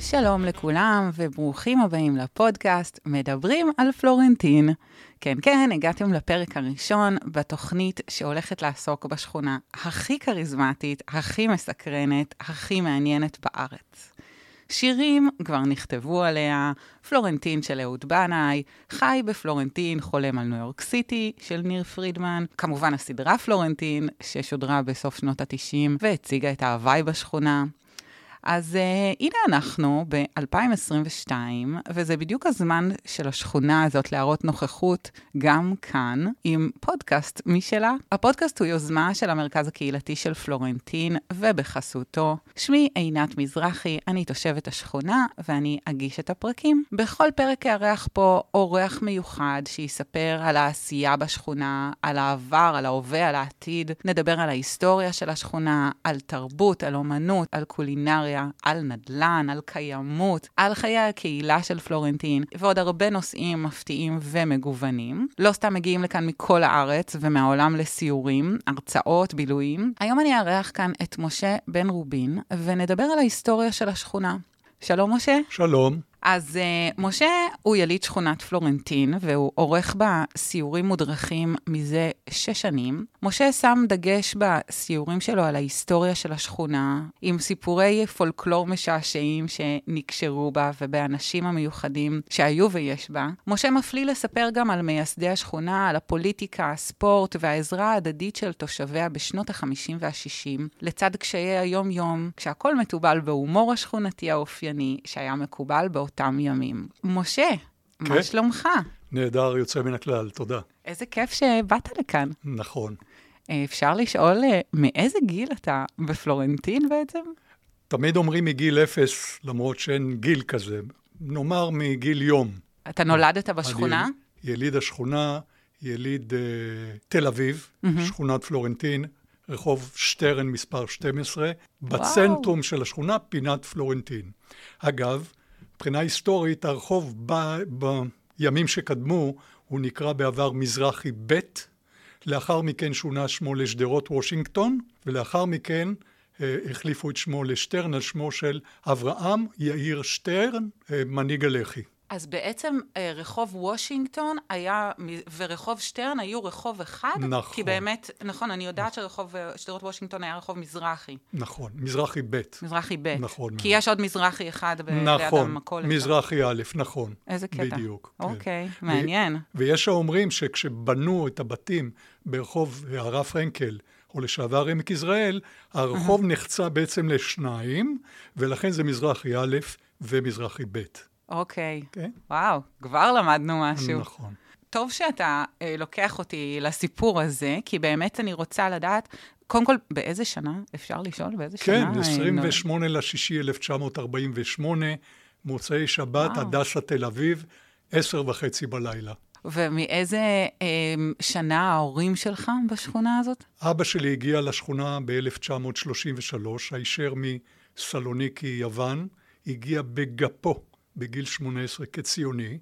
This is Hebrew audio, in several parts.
שלום לכולם וברוכים הבאים לפודקאסט מדברים על פלורנטין. כן, כן, הגעתם לפרק הראשון בתוכנית שהולכת לעסוק בשכונה הכי כריזמטית, הכי מסקרנת, הכי מעניינת בארץ. שירים כבר נכתבו עליה, פלורנטין של אהוד בנאי, חי בפלורנטין, חולם על ניו יורק סיטי של ניר פרידמן, כמובן הסדרה פלורנטין, ששודרה בסוף שנות ה-90 והציגה את ההוואי בשכונה. אז uh, הנה אנחנו ב-2022, וזה בדיוק הזמן של השכונה הזאת להראות נוכחות גם כאן, עם פודקאסט משלה. הפודקאסט הוא יוזמה של המרכז הקהילתי של פלורנטין, ובחסותו. שמי עינת מזרחי, אני תושבת השכונה, ואני אגיש את הפרקים. בכל פרק אארח פה אורח מיוחד שיספר על העשייה בשכונה, על העבר, על ההווה, על העתיד. נדבר על ההיסטוריה של השכונה, על תרבות, על אומנות, על קולינריה. היסטוריה, על נדל"ן, על קיימות, על חיי הקהילה של פלורנטין, ועוד הרבה נושאים מפתיעים ומגוונים. לא סתם מגיעים לכאן מכל הארץ ומהעולם לסיורים, הרצאות, בילויים. היום אני אארח כאן את משה בן רובין, ונדבר על ההיסטוריה של השכונה. שלום, משה. שלום. אז uh, משה הוא יליד שכונת פלורנטין, והוא עורך בה סיורים מודרכים מזה שש שנים. משה שם דגש בסיורים שלו על ההיסטוריה של השכונה, עם סיפורי פולקלור משעשעים שנקשרו בה ובאנשים המיוחדים שהיו ויש בה. משה מפליא לספר גם על מייסדי השכונה, על הפוליטיקה, הספורט והעזרה ההדדית של תושביה בשנות ה-50 וה-60, לצד קשיי היום-יום, כשהכול מתובל בהומור השכונתי האופייני, שהיה מקובל באותה אותם ימים. משה, כן? מה שלומך? נהדר, יוצא מן הכלל, תודה. איזה כיף שבאת לכאן. נכון. אה, אפשר לשאול אה, מאיזה גיל אתה בפלורנטין בעצם? תמיד אומרים מגיל אפס, למרות שאין גיל כזה. נאמר מגיל יום. אתה נולדת בשכונה? אני יליד השכונה, יליד uh, תל אביב, mm-hmm. שכונת פלורנטין, רחוב שטרן מספר 12, בצנטרום וואו. של השכונה, פינת פלורנטין. אגב, מבחינה היסטורית, הרחוב ב, בימים שקדמו, הוא נקרא בעבר מזרחי ב', לאחר מכן שונה שמו לשדרות וושינגטון, ולאחר מכן אה, החליפו את שמו לשטרן על שמו של אברהם יאיר שטרן, אה, מנהיג הלח"י. אז בעצם אה, רחוב וושינגטון היה, ורחוב שטרן היו רחוב אחד? נכון. כי באמת, נכון, אני יודעת נכון. שרחוב אה, שדרות וושינגטון היה רחוב מזרחי. נכון, מזרחי ב'. מזרחי ב'. נכון. כי יש עוד מזרחי אחד נכון, המכולת. נכון, מזרחי א', נכון. איזה קטע. בדיוק. כן. אוקיי, כן. מעניין. ו- ויש האומרים שכשבנו את הבתים ברחוב הרב פרנקל, או לשעבר עמק יזרעאל, הרחוב נחצה בעצם לשניים, ולכן זה מזרחי א' ומזרחי ב'. אוקיי. כן. וואו, כבר למדנו משהו. נכון. טוב שאתה אה, לוקח אותי לסיפור הזה, כי באמת אני רוצה לדעת, קודם כל, באיזה שנה? אפשר לשאול? באיזה כן, שנה? כן, 28 אה, לשישי 1948, מוצאי שבת, הדסה תל אביב, עשר וחצי בלילה. ומאיזה אה, שנה ההורים שלך בשכונה הזאת? אבא שלי הגיע לשכונה ב-1933, הישר מסלוניקי, יוון, הגיע בגפו בגיל 18 כציוני,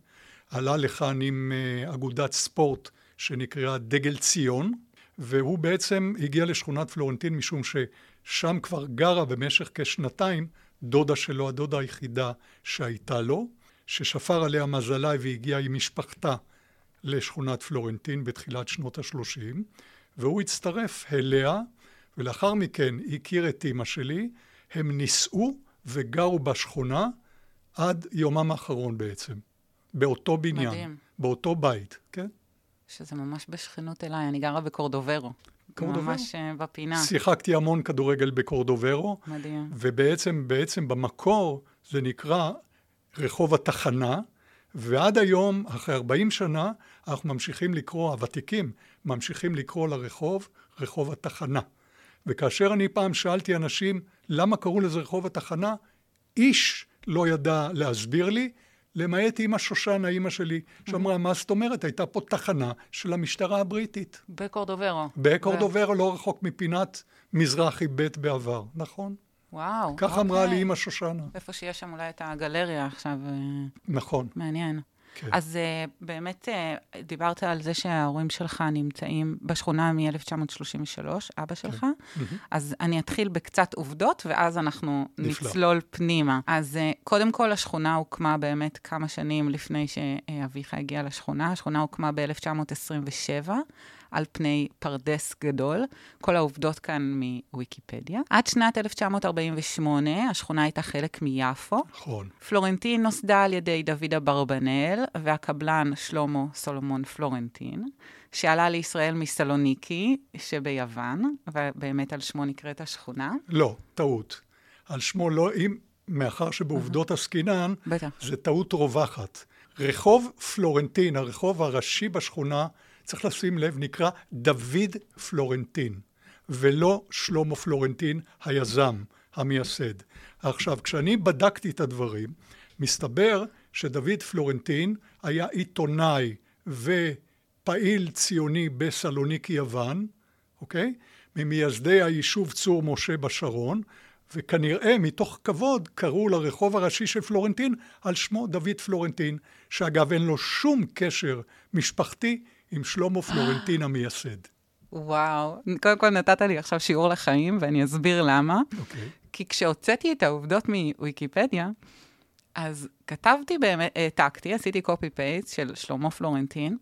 עלה לכאן עם אה, אגודת ספורט שנקראה דגל ציון, והוא בעצם הגיע לשכונת פלורנטין משום ששם כבר גרה במשך כשנתיים דודה שלו, הדודה היחידה שהייתה לו, ששפר עליה מזלה והגיעה עם משפחתה לשכונת פלורנטין בתחילת שנות ה-30, והוא הצטרף אליה, ולאחר מכן הכיר את אימא שלי, הם נישאו וגרו בשכונה, עד יומם האחרון בעצם, באותו בניין, מדהים. באותו בית, כן? שזה ממש בשכנות אליי, אני גרה בקורדוברו. קורדוברו? ממש uh, בפינה. שיחקתי המון כדורגל בקורדוברו. מדהים. ובעצם, בעצם במקור זה נקרא רחוב התחנה, ועד היום, אחרי 40 שנה, אנחנו ממשיכים לקרוא, הוותיקים ממשיכים לקרוא לרחוב רחוב התחנה. וכאשר אני פעם שאלתי אנשים למה קראו לזה רחוב התחנה, איש לא ידע להסביר לי, למעט אימא שושנה, אימא שלי, שאמרה, מה זאת אומרת? הייתה פה תחנה של המשטרה הבריטית. בקורדוברו. בקורדוברו, לא רחוק מפינת מזרחי ב' בעבר, נכון? וואו. כך אוקיי. אמרה לי אימא שושנה. איפה שיש שם אולי את הגלריה עכשיו. אה, נכון. מעניין. כן. אז uh, באמת uh, דיברת על זה שההורים שלך נמצאים בשכונה מ-1933, אבא שלך, Mm-hmm. אז אני אתחיל בקצת עובדות, ואז אנחנו נפלא. נצלול פנימה. אז uh, קודם כל, השכונה הוקמה באמת כמה שנים לפני שאביך הגיע לשכונה. השכונה הוקמה ב-1927. על פני פרדס גדול. כל העובדות כאן מוויקיפדיה. עד שנת 1948, השכונה הייתה חלק מיפו. נכון. פלורנטין נוסדה על ידי דוד אברבנאל והקבלן שלמה סולומון פלורנטין, שעלה לישראל מסלוניקי שביוון, ובאמת על שמו נקראת השכונה. לא, טעות. על שמו לא, אם, מאחר שבעובדות עסקינן, בטח. זה טעות רווחת. רחוב פלורנטין, הרחוב הראשי בשכונה, צריך לשים לב, נקרא דוד פלורנטין, ולא שלמה פלורנטין, היזם, המייסד. עכשיו, כשאני בדקתי את הדברים, מסתבר שדוד פלורנטין היה עיתונאי ופעיל ציוני בסלוניקי יוון, אוקיי? ממייסדי היישוב צור משה בשרון, וכנראה מתוך כבוד קראו לרחוב הראשי של פלורנטין על שמו דוד פלורנטין, שאגב אין לו שום קשר משפחתי עם שלמה פלורנטין המייסד. וואו, קודם כל נתת לי עכשיו שיעור לחיים, ואני אסביר למה. אוקיי. כי כשהוצאתי את העובדות מוויקיפדיה, אז כתבתי באמת, העתקתי, עשיתי קופי פייסט של שלמה פלורנטין,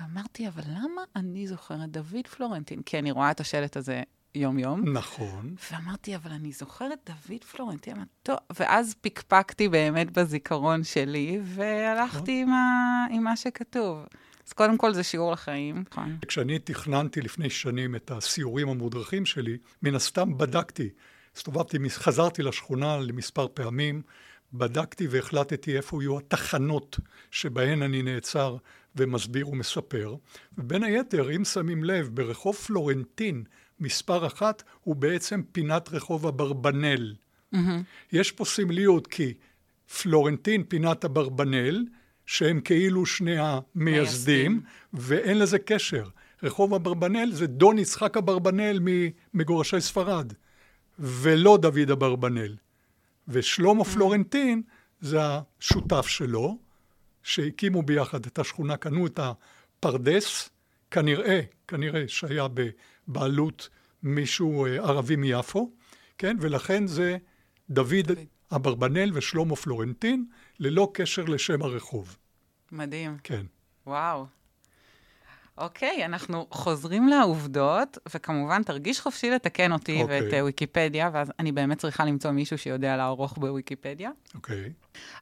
ואמרתי, אבל למה אני זוכרת דוד פלורנטין? כי אני רואה את השלט הזה יום-יום. נכון. ואמרתי, אבל אני זוכרת דוד פלורנטין, טוב, ואז פקפקתי באמת בזיכרון שלי, והלכתי עם, ה... עם מה שכתוב. אז קודם כל זה שיעור לחיים, נכון. כשאני תכננתי לפני שנים את הסיורים המודרכים שלי, מן הסתם בדקתי. הסתובבתי, חזרתי לשכונה למספר פעמים, בדקתי והחלטתי איפה יהיו התחנות שבהן אני נעצר ומסביר ומספר. ובין היתר, אם שמים לב, ברחוב פלורנטין, מספר אחת, הוא בעצם פינת רחוב אברבנאל. Mm-hmm. יש פה סמליות כי פלורנטין, פינת אברבנאל, שהם כאילו שני המייסדים, ואין לזה קשר. רחוב אברבנאל זה דון יצחק אברבנאל ממגורשי ספרד, ולא דוד אברבנאל. ושלמה פלורנטין זה השותף שלו, שהקימו ביחד את השכונה, קנו את הפרדס, כנראה, כנראה שהיה בבעלות מישהו ערבי מיפו, כן? ולכן זה דוד אברבנאל ושלמה פלורנטין, ללא קשר לשם הרחוב. מדהים. כן. וואו. אוקיי, אנחנו חוזרים לעובדות, וכמובן תרגיש חופשי לתקן אותי אוקיי. ואת אה, ויקיפדיה, ואז אני באמת צריכה למצוא מישהו שיודע לערוך בוויקיפדיה. אוקיי.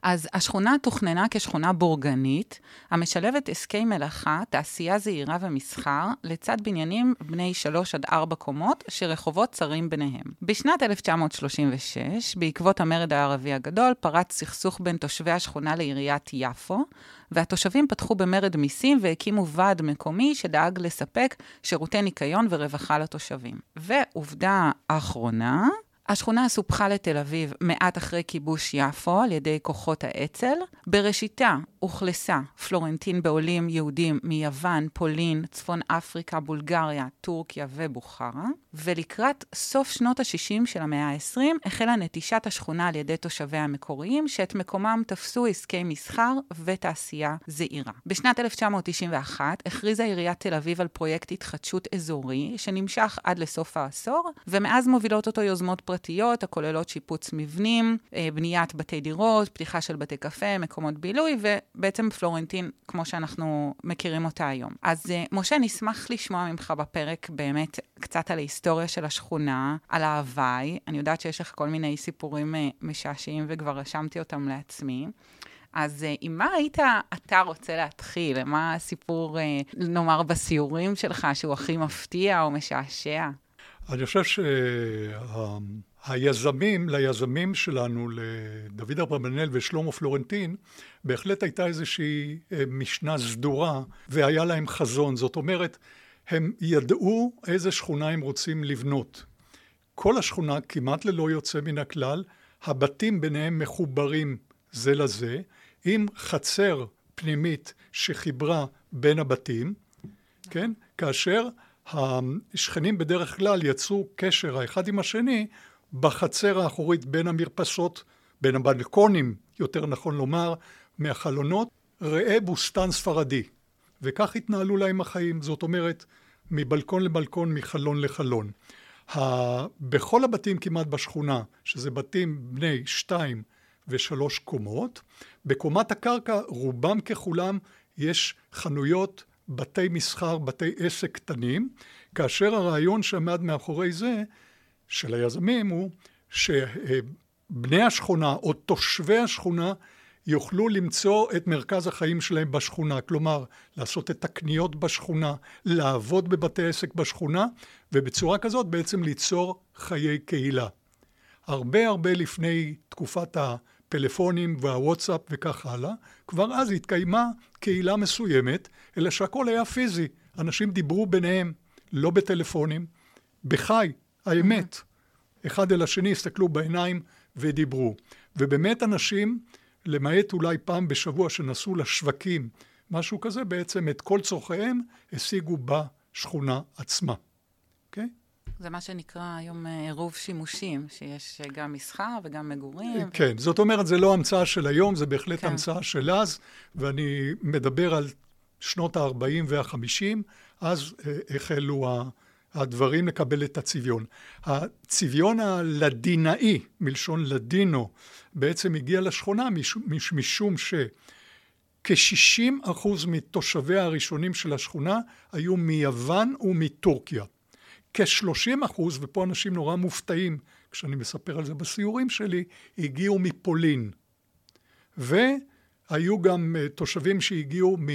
אז השכונה תוכננה כשכונה בורגנית, המשלבת עסקי מלאכה, תעשייה זעירה ומסחר, לצד בניינים בני שלוש עד ארבע קומות, שרחובות צרים ביניהם. בשנת 1936, בעקבות המרד הערבי הגדול, פרץ סכסוך בין תושבי השכונה לעיריית יפו, והתושבים פתחו במרד מיסים והקימו ועד מקומי שדאג לספק שירותי ניקיון ורווחה לתושבים. ועובדה אחרונה, השכונה סופחה לתל אביב מעט אחרי כיבוש יפו על ידי כוחות האצ"ל. בראשיתה אוכלסה פלורנטין בעולים יהודים מיוון, פולין, צפון אפריקה, בולגריה, טורקיה ובוכרה. ולקראת סוף שנות ה-60 של המאה ה-20 החלה נטישת השכונה על ידי תושביה המקוריים, שאת מקומם תפסו עסקי מסחר ותעשייה זעירה. בשנת 1991 הכריזה עיריית תל אביב על פרויקט התחדשות אזורי, שנמשך עד לסוף העשור, ומאז מובילות אותו יוזמות פרטיות הכוללות שיפוץ מבנים, בניית בתי דירות, פתיחה של בתי קפה, מקומות בילוי, ובעצם פלורנטין, כמו שאנחנו מכירים אותה היום. אז משה, נשמח לשמוע ממך בפרק באמת קצת על ההיסטוריה של השכונה, על ההוואי. אני יודעת שיש לך כל מיני סיפורים משעשעים וכבר רשמתי אותם לעצמי. אז עם מה היית אתה רוצה להתחיל? מה הסיפור, נאמר, בסיורים שלך שהוא הכי מפתיע או משעשע? אני חושב שהיזמים, ליזמים שלנו, לדוד אברבנאל ושלמה פלורנטין, בהחלט הייתה איזושהי משנה סדורה, והיה להם חזון. זאת אומרת, הם ידעו איזה שכונה הם רוצים לבנות. כל השכונה, כמעט ללא יוצא מן הכלל, הבתים ביניהם מחוברים זה לזה, עם חצר פנימית שחיברה בין הבתים, כן? כאשר השכנים בדרך כלל יצרו קשר האחד עם השני בחצר האחורית בין המרפסות, בין הבלקונים, יותר נכון לומר, מהחלונות, ראה בוסתן ספרדי. וכך התנהלו להם החיים, זאת אומרת, מבלקון לבלקון, מחלון לחלון. ה... בכל הבתים כמעט בשכונה, שזה בתים בני שתיים ושלוש קומות, בקומת הקרקע רובם ככולם יש חנויות, בתי מסחר, בתי עסק קטנים, כאשר הרעיון שעמד מאחורי זה, של היזמים, הוא שבני השכונה או תושבי השכונה יוכלו למצוא את מרכז החיים שלהם בשכונה, כלומר לעשות את הקניות בשכונה, לעבוד בבתי עסק בשכונה, ובצורה כזאת בעצם ליצור חיי קהילה. הרבה הרבה לפני תקופת הפלאפונים והוואטסאפ וכך הלאה, כבר אז התקיימה קהילה מסוימת, אלא שהכל היה פיזי. אנשים דיברו ביניהם, לא בטלפונים, בחי, האמת. אחד אל השני הסתכלו בעיניים ודיברו. ובאמת אנשים למעט אולי פעם בשבוע שנסעו לשווקים, משהו כזה, בעצם את כל צורכיהם השיגו בשכונה עצמה. אוקיי? Okay? זה מה שנקרא היום אה, עירוב שימושים, שיש גם מסחר וגם מגורים. כן, זאת אומרת, זה לא המצאה של היום, זה בהחלט כן. המצאה של אז, ואני מדבר על שנות ה-40 וה-50, אז אה, החלו ה... הדברים לקבל את הצביון. הצביון הלדינאי, מלשון לדינו, בעצם הגיע לשכונה משום, משום שכ-60 אחוז מתושביה הראשונים של השכונה היו מיוון ומטורקיה. כ-30 אחוז, ופה אנשים נורא מופתעים כשאני מספר על זה בסיורים שלי, הגיעו מפולין. והיו גם אה, תושבים שהגיעו מ...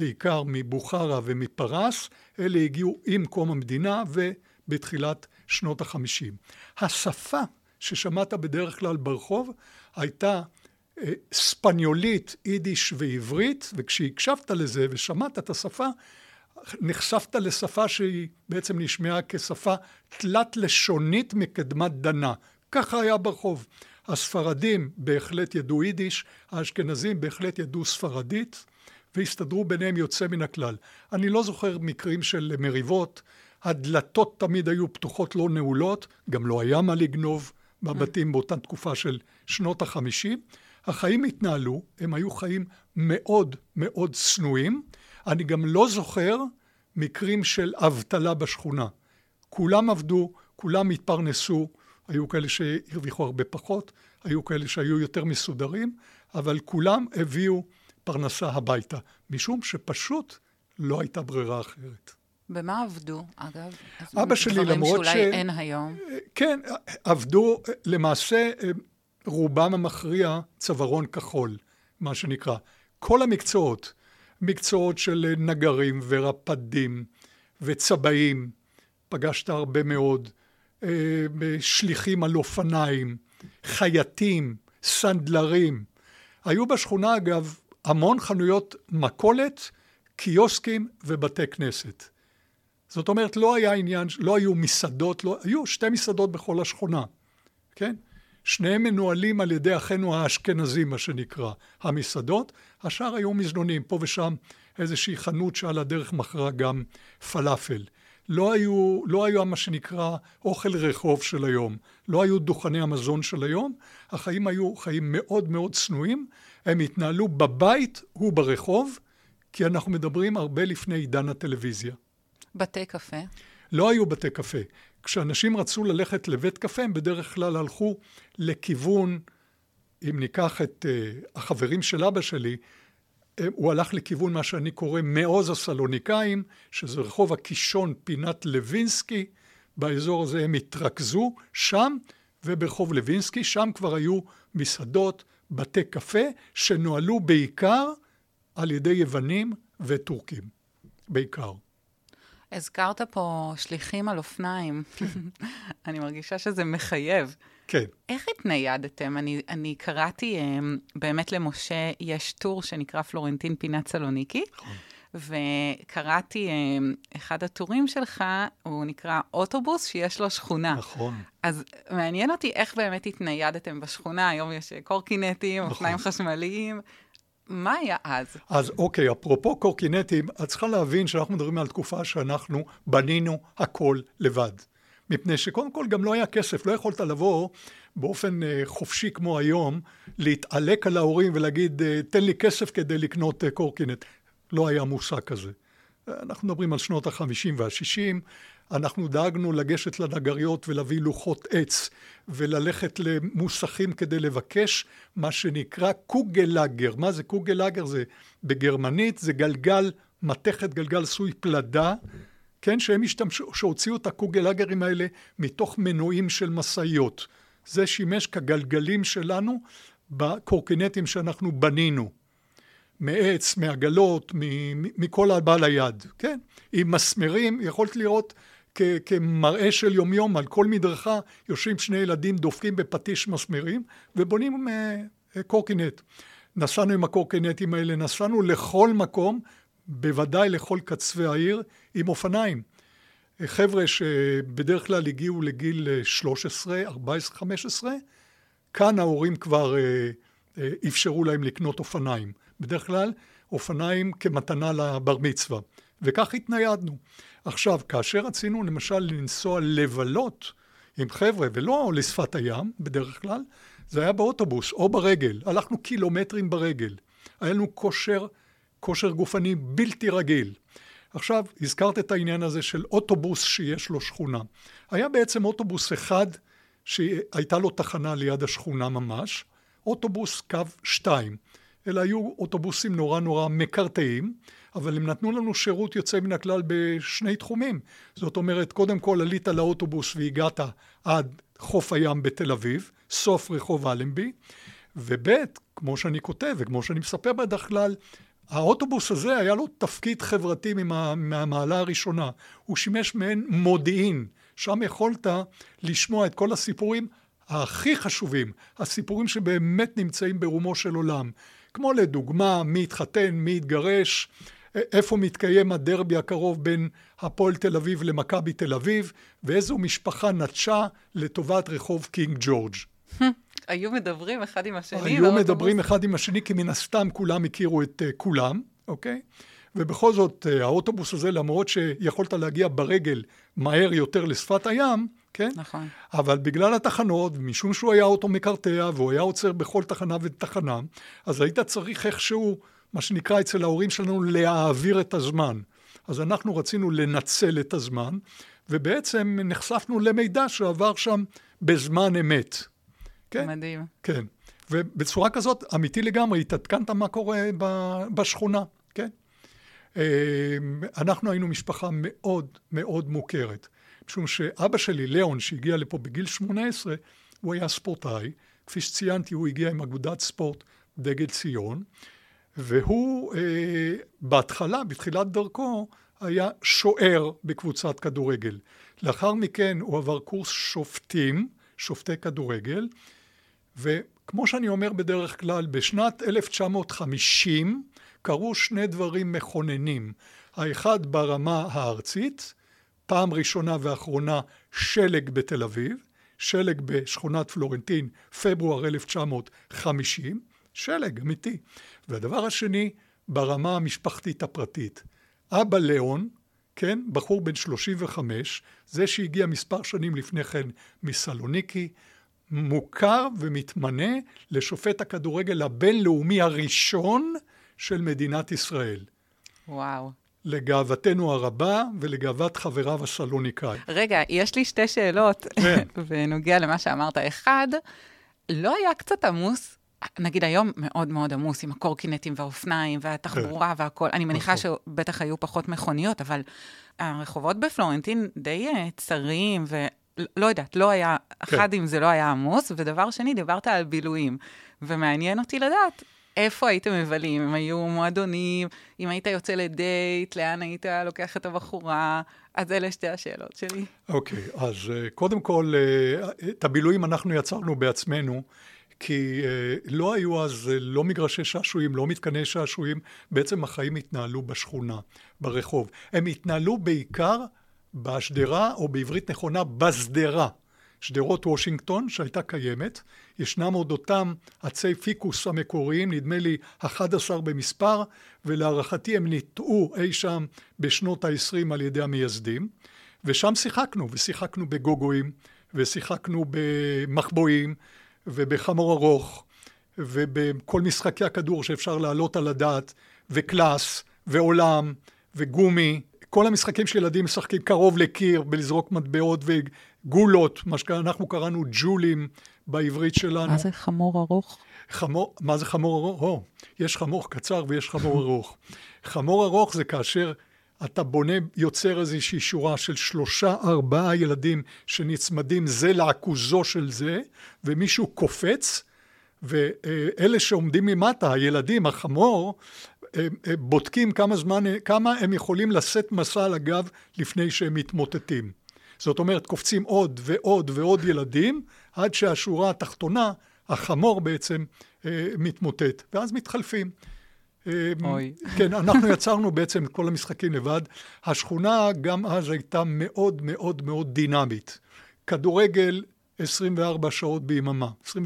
בעיקר מבוכרה ומפרס, אלה הגיעו עם קום המדינה ובתחילת שנות החמישים. השפה ששמעת בדרך כלל ברחוב הייתה אה, ספניולית, יידיש ועברית, וכשהקשבת לזה ושמעת את השפה, נחשפת לשפה שהיא בעצם נשמעה כשפה תלת לשונית מקדמת דנה. ככה היה ברחוב. הספרדים בהחלט ידעו יידיש, האשכנזים בהחלט ידעו ספרדית, והסתדרו ביניהם יוצא מן הכלל. אני לא זוכר מקרים של מריבות, הדלתות תמיד היו פתוחות לא נעולות, גם לא היה מה לגנוב בבתים באותה תקופה של שנות החמישים. החיים התנהלו, הם היו חיים מאוד מאוד צנועים. אני גם לא זוכר מקרים של אבטלה בשכונה. כולם עבדו, כולם התפרנסו, היו כאלה שהרוויחו הרבה פחות, היו כאלה שהיו יותר מסודרים, אבל כולם הביאו פרנסה הביתה, משום שפשוט לא הייתה ברירה אחרת. במה עבדו, אגב? אבא שלי, למרות ש... דברים שאולי אין היום. כן, עבדו, למעשה, רובם המכריע צווארון כחול, מה שנקרא. כל המקצועות, מקצועות של נגרים ורפדים וצבעים, פגשת הרבה מאוד, אה, שליחים על אופניים, חייטים, סנדלרים. היו בשכונה, אגב, המון חנויות מכולת, קיוסקים ובתי כנסת. זאת אומרת, לא היה עניין, לא היו מסעדות, לא, היו שתי מסעדות בכל השכונה, כן? שניהם מנוהלים על ידי אחינו האשכנזים, מה שנקרא, המסעדות, השאר היו מזנונים, פה ושם איזושהי חנות שעל הדרך מכרה גם פלאפל. לא היו, לא היו מה שנקרא אוכל רחוב של היום, לא היו דוכני המזון של היום, החיים היו חיים מאוד מאוד צנועים, הם התנהלו בבית וברחוב, כי אנחנו מדברים הרבה לפני עידן הטלוויזיה. בתי קפה? לא היו בתי קפה. כשאנשים רצו ללכת לבית קפה, הם בדרך כלל הלכו לכיוון, אם ניקח את uh, החברים של אבא שלי, הוא הלך לכיוון מה שאני קורא מעוז הסלוניקאים, שזה רחוב הקישון פינת לוינסקי, באזור הזה הם התרכזו, שם וברחוב לוינסקי, שם כבר היו מסעדות, בתי קפה, שנוהלו בעיקר על ידי יוונים וטורקים, בעיקר. הזכרת פה שליחים על אופניים. אני מרגישה שזה מחייב. כן. איך התניידתם? אני, אני קראתי, um, באמת למשה יש טור שנקרא פלורנטין פינת סלוניקי. נכון. וקראתי, um, אחד הטורים שלך, הוא נקרא אוטובוס שיש לו שכונה. נכון. אז מעניין אותי איך באמת התניידתם בשכונה, היום יש קורקינטים, נכון. אופניים חשמליים. מה היה אז? אז אוקיי, אפרופו קורקינטים, את צריכה להבין שאנחנו מדברים על תקופה שאנחנו בנינו הכל לבד. מפני שקודם כל גם לא היה כסף, לא יכולת לבוא באופן אה, חופשי כמו היום, להתעלק על ההורים ולהגיד, אה, תן לי כסף כדי לקנות אה, קורקינט. לא היה מושג כזה. אנחנו מדברים על שנות החמישים והשישים, אנחנו דאגנו לגשת לנגריות ולהביא לוחות עץ וללכת למוסכים כדי לבקש מה שנקרא קוגלאגר. מה זה קוגלאגר? זה בגרמנית, זה גלגל, מתכת גלגל סוי פלדה, כן, שהם השתמשו, שהוציאו את הקוגלאגרים האלה מתוך מנועים של משאיות. זה שימש כגלגלים שלנו בקורקינטים שאנחנו בנינו. מעץ, מעגלות, מכל הבא ליד, כן? עם מסמרים, יכולת לראות כ- כמראה של יומיום על כל מדרכה יושבים שני ילדים דופקים בפטיש מסמרים ובונים uh, קורקינט. נסענו עם הקורקינטים האלה, נסענו לכל מקום, בוודאי לכל קצווי העיר, עם אופניים. חבר'ה שבדרך כלל הגיעו לגיל 13, 14, 15, כאן ההורים כבר uh, uh, אפשרו להם לקנות אופניים. בדרך כלל אופניים כמתנה לבר מצווה. וכך התניידנו. עכשיו, כאשר רצינו למשל לנסוע לבלות עם חבר'ה, ולא לשפת הים בדרך כלל, זה היה באוטובוס או ברגל. הלכנו קילומטרים ברגל. היה לנו כושר, כושר גופני בלתי רגיל. עכשיו, הזכרת את העניין הזה של אוטובוס שיש לו שכונה. היה בעצם אוטובוס אחד שהייתה לו תחנה ליד השכונה ממש, אוטובוס קו 2. אלה היו אוטובוסים נורא נורא מקרטעים, אבל הם נתנו לנו שירות יוצא מן הכלל בשני תחומים. זאת אומרת, קודם כל עלית לאוטובוס והגעת עד חוף הים בתל אביב, סוף רחוב אלנבי, וב', כמו שאני כותב וכמו שאני מספר בדרך כלל, האוטובוס הזה היה לו תפקיד חברתי מהמעלה הראשונה. הוא שימש מעין מודיעין, שם יכולת לשמוע את כל הסיפורים הכי חשובים, הסיפורים שבאמת נמצאים ברומו של עולם. כמו לדוגמה, מי התחתן, מי התגרש, איפה מתקיים הדרבי הקרוב בין הפועל תל אביב למכבי תל אביב, ואיזו משפחה נטשה לטובת רחוב קינג ג'ורג'. היו מדברים אחד עם השני. היו מדברים אחד עם השני, כי מן הסתם כולם הכירו את uh, כולם, אוקיי? ובכל זאת, uh, האוטובוס הזה, למרות שיכולת להגיע ברגל מהר יותר לשפת הים, כן? נכון. אבל בגלל התחנות, משום שהוא היה אוטו מקרטע, והוא היה עוצר בכל תחנה ותחנה, אז היית צריך איכשהו, מה שנקרא אצל ההורים שלנו, להעביר את הזמן. אז אנחנו רצינו לנצל את הזמן, ובעצם נחשפנו למידע שעבר שם בזמן אמת. כן? מדהים. כן. ובצורה כזאת, אמיתי לגמרי, התעדכנת מה קורה בשכונה, כן? אה, אנחנו היינו משפחה מאוד מאוד מוכרת. משום שאבא שלי, ליאון, שהגיע לפה בגיל 18, הוא היה ספורטאי. כפי שציינתי, הוא הגיע עם אגודת ספורט דגל ציון, והוא אה, בהתחלה, בתחילת דרכו, היה שוער בקבוצת כדורגל. לאחר מכן הוא עבר קורס שופטים, שופטי כדורגל, וכמו שאני אומר בדרך כלל, בשנת 1950 קרו שני דברים מכוננים. האחד ברמה הארצית, פעם ראשונה ואחרונה שלג בתל אביב, שלג בשכונת פלורנטין, פברואר 1950, שלג אמיתי. והדבר השני, ברמה המשפחתית הפרטית. אבא ליאון, כן, בחור בן 35, זה שהגיע מספר שנים לפני כן מסלוניקי, מוכר ומתמנה לשופט הכדורגל הבינלאומי הראשון של מדינת ישראל. וואו. לגאוותנו הרבה ולגאוות חבריו הסלוניקאי. רגע, יש לי שתי שאלות כן. בנוגע למה שאמרת. אחד, לא היה קצת עמוס? נגיד היום מאוד מאוד עמוס עם הקורקינטים והאופניים והתחבורה כן. והכול. אני מניחה נכון. שבטח היו פחות מכוניות, אבל הרחובות בפלורנטין די אה, צרים, ולא יודעת, לא היה, כן. אחד אם זה לא היה עמוס, ודבר שני, דיברת על בילויים. ומעניין אותי לדעת, איפה הייתם מבלים? אם היו מועדונים, אם היית יוצא לדייט, לאן היית לוקח את הבחורה? אז אלה שתי השאלות שלי. אוקיי, okay, אז uh, קודם כל, uh, את הבילויים אנחנו יצרנו בעצמנו, כי uh, לא היו אז לא מגרשי שעשועים, לא מתקני שעשועים, בעצם החיים התנהלו בשכונה, ברחוב. הם התנהלו בעיקר בשדרה, או בעברית נכונה, בשדרה. שדרות וושינגטון שהייתה קיימת, ישנם עוד אותם עצי פיקוס המקוריים, נדמה לי 11 במספר, ולהערכתי הם ניטעו אי שם בשנות ה-20 על ידי המייסדים, ושם שיחקנו, ושיחקנו בגוגואים, ושיחקנו במחבואים, ובחמור ארוך, ובכל משחקי הכדור שאפשר להעלות על הדעת, וקלאס, ועולם, וגומי, כל המשחקים שילדים משחקים קרוב לקיר, בלזרוק מטבעות וגולות, מה שאנחנו קראנו ג'ולים בעברית שלנו. מה זה חמור ארוך? חמור, מה זה חמור ארוך? או, יש חמור קצר ויש חמור ארוך. חמור ארוך זה כאשר אתה בונה, יוצר איזושהי שורה של שלושה, ארבעה ילדים שנצמדים זה לעכוזו של זה, ומישהו קופץ, ואלה שעומדים ממטה, הילדים, החמור, בודקים כמה זמן, כמה הם יכולים לשאת מסע על הגב לפני שהם מתמוטטים. זאת אומרת, קופצים עוד ועוד ועוד ילדים, עד שהשורה התחתונה, החמור בעצם, מתמוטט, ואז מתחלפים. אוי. כן, אנחנו יצרנו בעצם את כל המשחקים לבד. השכונה גם אז הייתה מאוד מאוד מאוד דינמית. כדורגל 24 שעות ביממה, 24-7.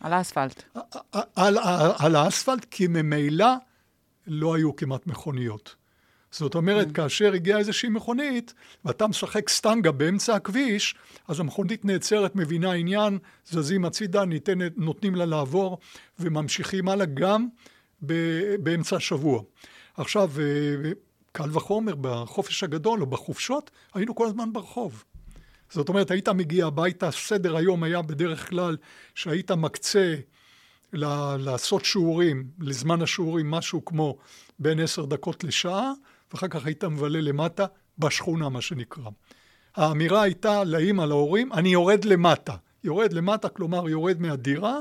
על האספלט. על, על, על האספלט, כי ממילא לא היו כמעט מכוניות. זאת אומרת, mm. כאשר הגיעה איזושהי מכונית, ואתה משחק סטנגה באמצע הכביש, אז המכונית נעצרת, מבינה עניין, זזים הצידה, ניתנת, נותנים לה לעבור, וממשיכים הלאה גם באמצע השבוע. עכשיו, קל וחומר, בחופש הגדול או בחופשות, היינו כל הזמן ברחוב. זאת אומרת, היית מגיע הביתה, סדר היום היה בדרך כלל שהיית מקצה לעשות שיעורים, לזמן השיעורים, משהו כמו בין עשר דקות לשעה, ואחר כך היית מבלה למטה, בשכונה, מה שנקרא. האמירה הייתה לאימא, להורים, אני יורד למטה. יורד למטה, כלומר יורד מהדירה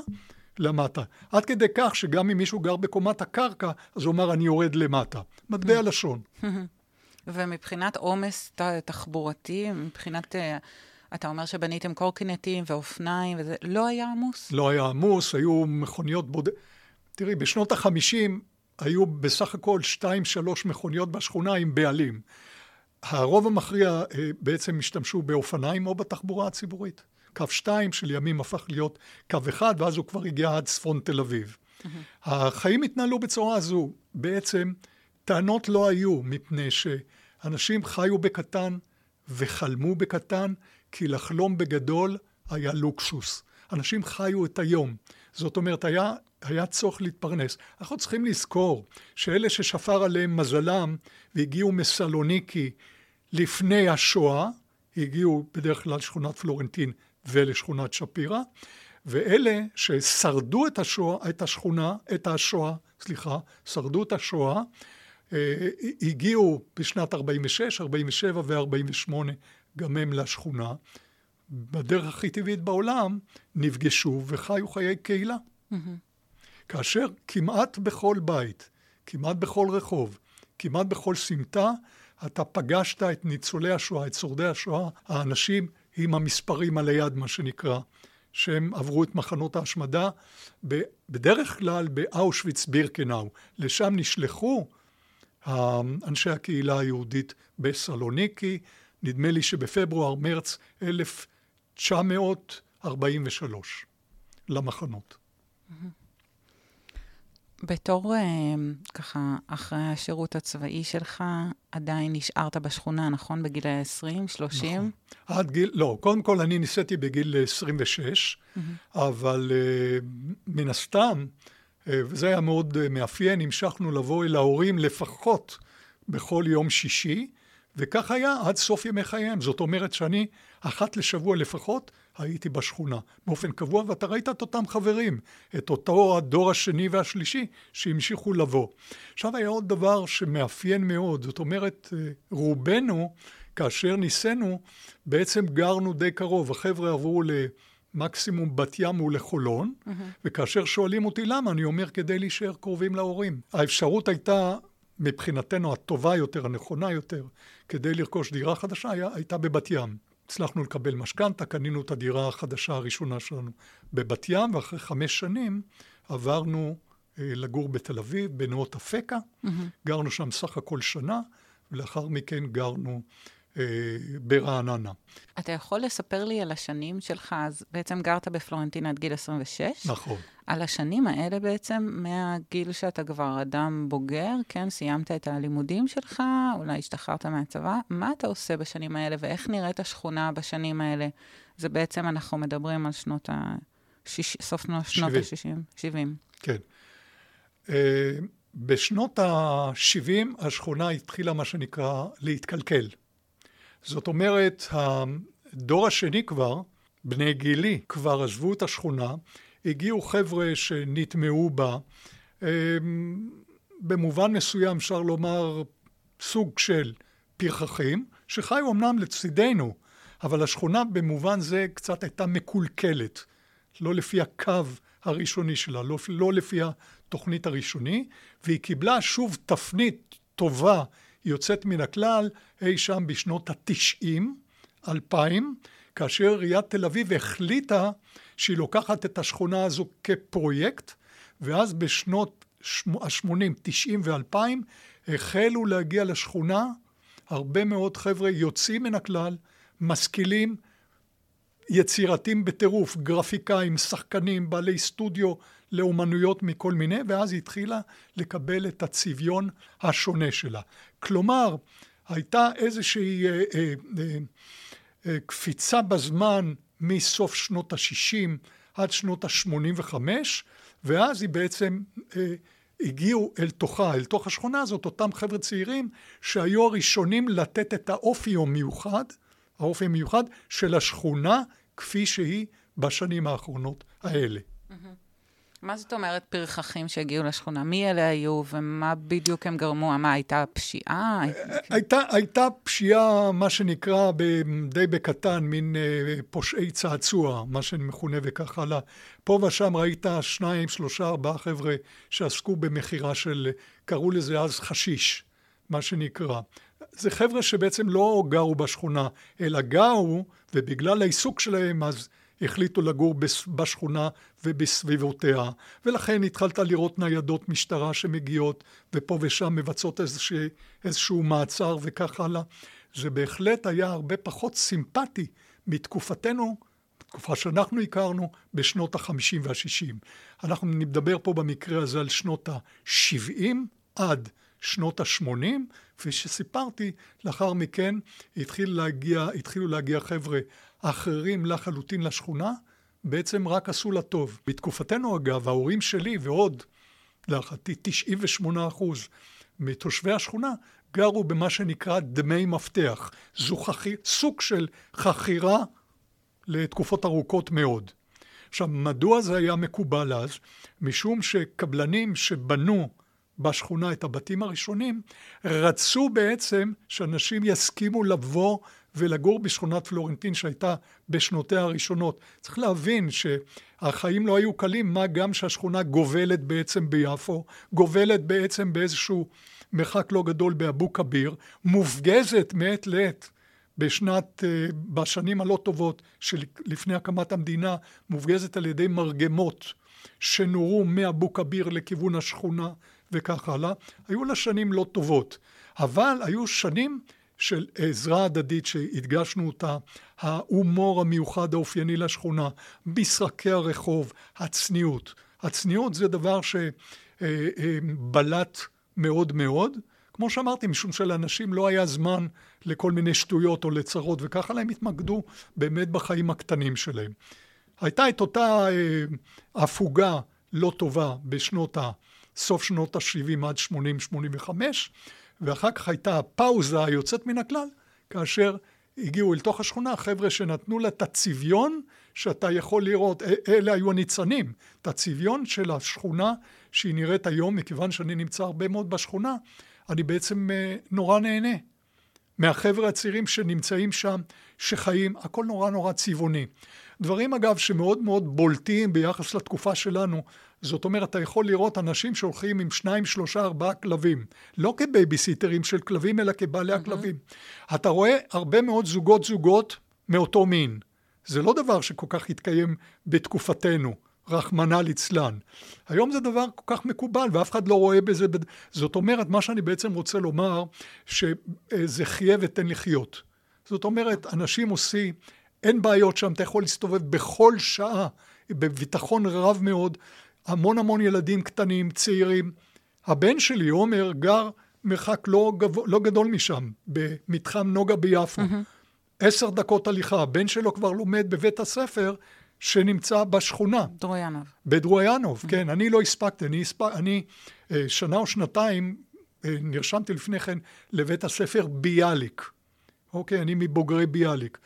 למטה. עד כדי כך שגם אם מישהו גר בקומת הקרקע, אז הוא אמר, אני יורד למטה. מטבע לשון. ומבחינת עומס תחבורתי, מבחינת... אתה אומר שבניתם קורקינטים ואופניים, וזה לא היה עמוס? לא היה עמוס, היו מכוניות בוד... תראי, בשנות החמישים היו בסך הכל שתיים, שלוש מכוניות בשכונה עם בעלים. הרוב המכריע אה, בעצם השתמשו באופניים או בתחבורה הציבורית. קו שתיים שלימים הפך להיות קו אחד, ואז הוא כבר הגיע עד צפון תל אביב. Mm-hmm. החיים התנהלו בצורה הזו. בעצם טענות לא היו, מפני שאנשים חיו בקטן וחלמו בקטן, כי לחלום בגדול היה לוקסוס. אנשים חיו את היום. זאת אומרת, היה, היה צורך להתפרנס. אנחנו צריכים לזכור שאלה ששפר עליהם מזלם והגיעו מסלוניקי לפני השואה, הגיעו בדרך כלל לשכונת פלורנטין ולשכונת שפירא, ואלה ששרדו את השואה, את השכונה, את השואה, סליחה, שרדו את השואה, אה, הגיעו בשנת 46, 47 ו-48 גם הם לשכונה. בדרך הכי טבעית בעולם נפגשו וחיו חיי קהילה. Mm-hmm. כאשר כמעט בכל בית, כמעט בכל רחוב, כמעט בכל סמטה, אתה פגשת את ניצולי השואה, את שורדי השואה, האנשים עם המספרים על היד, מה שנקרא, שהם עברו את מחנות ההשמדה, בדרך כלל באושוויץ בירקנאו. לשם נשלחו אנשי הקהילה היהודית בסלוניקי, נדמה לי שבפברואר-מרץ 1943, למחנות. בתור, אה, ככה, אחרי השירות הצבאי שלך, עדיין נשארת בשכונה, נכון? בגיל ה-20, 30? נכון. עד גיל, לא, קודם כל אני ניסיתי בגיל 26, mm-hmm. אבל uh, מן הסתם, uh, וזה היה מאוד מאפיין, המשכנו לבוא אל ההורים לפחות בכל יום שישי, וכך היה עד סוף ימי חייהם. זאת אומרת שאני, אחת לשבוע לפחות, הייתי בשכונה באופן קבוע, ואתה ראית את אותם חברים, את אותו הדור השני והשלישי שהמשיכו לבוא. עכשיו היה עוד דבר שמאפיין מאוד, זאת אומרת, רובנו, כאשר ניסינו, בעצם גרנו די קרוב. החבר'ה עברו למקסימום בת ים ולחולון, mm-hmm. וכאשר שואלים אותי למה, אני אומר כדי להישאר קרובים להורים. האפשרות הייתה מבחינתנו הטובה יותר, הנכונה יותר, כדי לרכוש דירה חדשה, היה, הייתה בבת ים. הצלחנו לקבל משכנתה, קנינו את הדירה החדשה הראשונה שלנו בבת ים, ואחרי חמש שנים עברנו אה, לגור בתל אביב, בנאות אפקה. Mm-hmm. גרנו שם סך הכל שנה, ולאחר מכן גרנו אה, ברעננה. אתה יכול לספר לי על השנים שלך, אז בעצם גרת בפלורנטין עד גיל 26? נכון. על השנים האלה בעצם, מהגיל שאתה כבר אדם בוגר, כן, סיימת את הלימודים שלך, אולי השתחררת מהצבא, מה אתה עושה בשנים האלה ואיך נראית השכונה בשנים האלה? זה בעצם, אנחנו מדברים על שנות ה... שיש, סוף שנות ה-60, 70. כן. Uh, בשנות ה-70 השכונה התחילה, מה שנקרא, להתקלקל. זאת אומרת, הדור השני כבר, בני גילי, כבר עזבו את השכונה, הגיעו חבר'ה שנטמעו בה. אמ, במובן מסוים אפשר לומר סוג של פרחחים, שחיו אמנם לצידנו, אבל השכונה במובן זה קצת הייתה מקולקלת, לא לפי הקו הראשוני שלה, לא, לא לפי התוכנית הראשוני, והיא קיבלה שוב תפנית טובה יוצאת מן הכלל אי שם בשנות התשעים, אלפיים, כאשר עיריית תל אביב החליטה שהיא לוקחת את השכונה הזו כפרויקט, ואז בשנות ה-80, 90 ו-2000 החלו להגיע לשכונה הרבה מאוד חבר'ה יוצאים מן הכלל, משכילים, יצירתיים בטירוף, גרפיקאים, שחקנים, בעלי סטודיו לאומנויות מכל מיני, ואז היא התחילה לקבל את הצביון השונה שלה. כלומר, הייתה איזושהי אה, אה, אה, אה, קפיצה בזמן מסוף שנות ה-60 עד שנות ה-85, ואז היא בעצם אה, הגיעו אל תוכה, אל תוך השכונה הזאת, אותם חבר'ה צעירים שהיו הראשונים לתת את האופי המיוחד, האופי המיוחד של השכונה כפי שהיא בשנים האחרונות האלה. מה זאת אומרת פרחחים שהגיעו לשכונה? מי אלה היו ומה בדיוק הם גרמו? מה, הייתה פשיעה? הייתה, הייתה פשיעה, מה שנקרא די בקטן, מין אה, פושעי צעצוע, מה שמכונה וכך הלאה. פה ושם ראית שניים, שלושה, ארבעה חבר'ה שעסקו במכירה של, קראו לזה אז חשיש, מה שנקרא. זה חבר'ה שבעצם לא גרו בשכונה, אלא גרו, ובגלל העיסוק שלהם אז החליטו לגור בשכונה ובסביבותיה, ולכן התחלת לראות ניידות משטרה שמגיעות ופה ושם מבצעות איזשה, איזשהו מעצר וכך הלאה. זה בהחלט היה הרבה פחות סימפטי מתקופתנו, תקופה שאנחנו הכרנו, בשנות החמישים והשישים. אנחנו נדבר פה במקרה הזה על שנות ה-70 עד שנות ה-80, כפי שסיפרתי, לאחר מכן התחיל להגיע, התחילו להגיע חבר'ה אחרים לחלוטין לשכונה, בעצם רק עשו לה טוב. בתקופתנו אגב, ההורים שלי ועוד, להערכתי 98 אחוז מתושבי השכונה, גרו במה שנקרא דמי מפתח. זו חכי, סוג של חכירה לתקופות ארוכות מאוד. עכשיו, מדוע זה היה מקובל אז? משום שקבלנים שבנו בשכונה את הבתים הראשונים, רצו בעצם שאנשים יסכימו לבוא ולגור בשכונת פלורנטין שהייתה בשנותיה הראשונות. צריך להבין שהחיים לא היו קלים, מה גם שהשכונה גובלת בעצם ביפו, גובלת בעצם באיזשהו מרחק לא גדול באבו כביר, מופגזת מעת לעת בשנת, אה, בשנים הלא טובות שלפני הקמת המדינה, מופגזת על ידי מרגמות שנורו מאבו כביר לכיוון השכונה וכך הלאה. היו לה שנים לא טובות, אבל היו שנים של עזרה הדדית שהדגשנו אותה, ההומור המיוחד האופייני לשכונה, בסרקי הרחוב, הצניעות. הצניעות זה דבר שבלט מאוד מאוד. כמו שאמרתי, משום שלאנשים לא היה זמן לכל מיני שטויות או לצרות, וככה להם התמקדו באמת בחיים הקטנים שלהם. הייתה את אותה אה, הפוגה לא טובה בשנות שנות ה-70 עד 80-85, ואחר כך הייתה הפאוזה היוצאת מן הכלל, כאשר הגיעו אל תוך השכונה חבר'ה שנתנו לה את הצביון שאתה יכול לראות, אלה היו הניצנים, את הצביון של השכונה שהיא נראית היום, מכיוון שאני נמצא הרבה מאוד בשכונה, אני בעצם אה, נורא נהנה מהחבר'ה הצעירים שנמצאים שם, שחיים, הכל נורא נורא צבעוני. דברים אגב שמאוד מאוד בולטים ביחס לתקופה שלנו, זאת אומרת, אתה יכול לראות אנשים שהולכים עם שניים, שלושה, ארבעה כלבים. לא כבייביסיטרים של כלבים, אלא כבעלי mm-hmm. הכלבים. אתה רואה הרבה מאוד זוגות זוגות מאותו מין. זה לא דבר שכל כך התקיים בתקופתנו, רחמנא ליצלן. היום זה דבר כל כך מקובל, ואף אחד לא רואה בזה... זאת אומרת, מה שאני בעצם רוצה לומר, שזה חיה ותן לחיות. זאת אומרת, אנשים עושים, אין בעיות שם, אתה יכול להסתובב בכל שעה, בביטחון רב מאוד, המון המון ילדים קטנים, צעירים. הבן שלי, עומר, גר מרחק לא, גב... לא גדול משם, במתחם נוגה ביפו. Mm-hmm. עשר דקות הליכה. הבן שלו כבר לומד בבית הספר שנמצא בשכונה. דרויאנוב. בדרויאנוב, mm-hmm. כן. אני לא הספקתי, אני, הספק, אני אה, שנה או שנתיים אה, נרשמתי לפני כן לבית הספר ביאליק. אוקיי, אני מבוגרי ביאליק.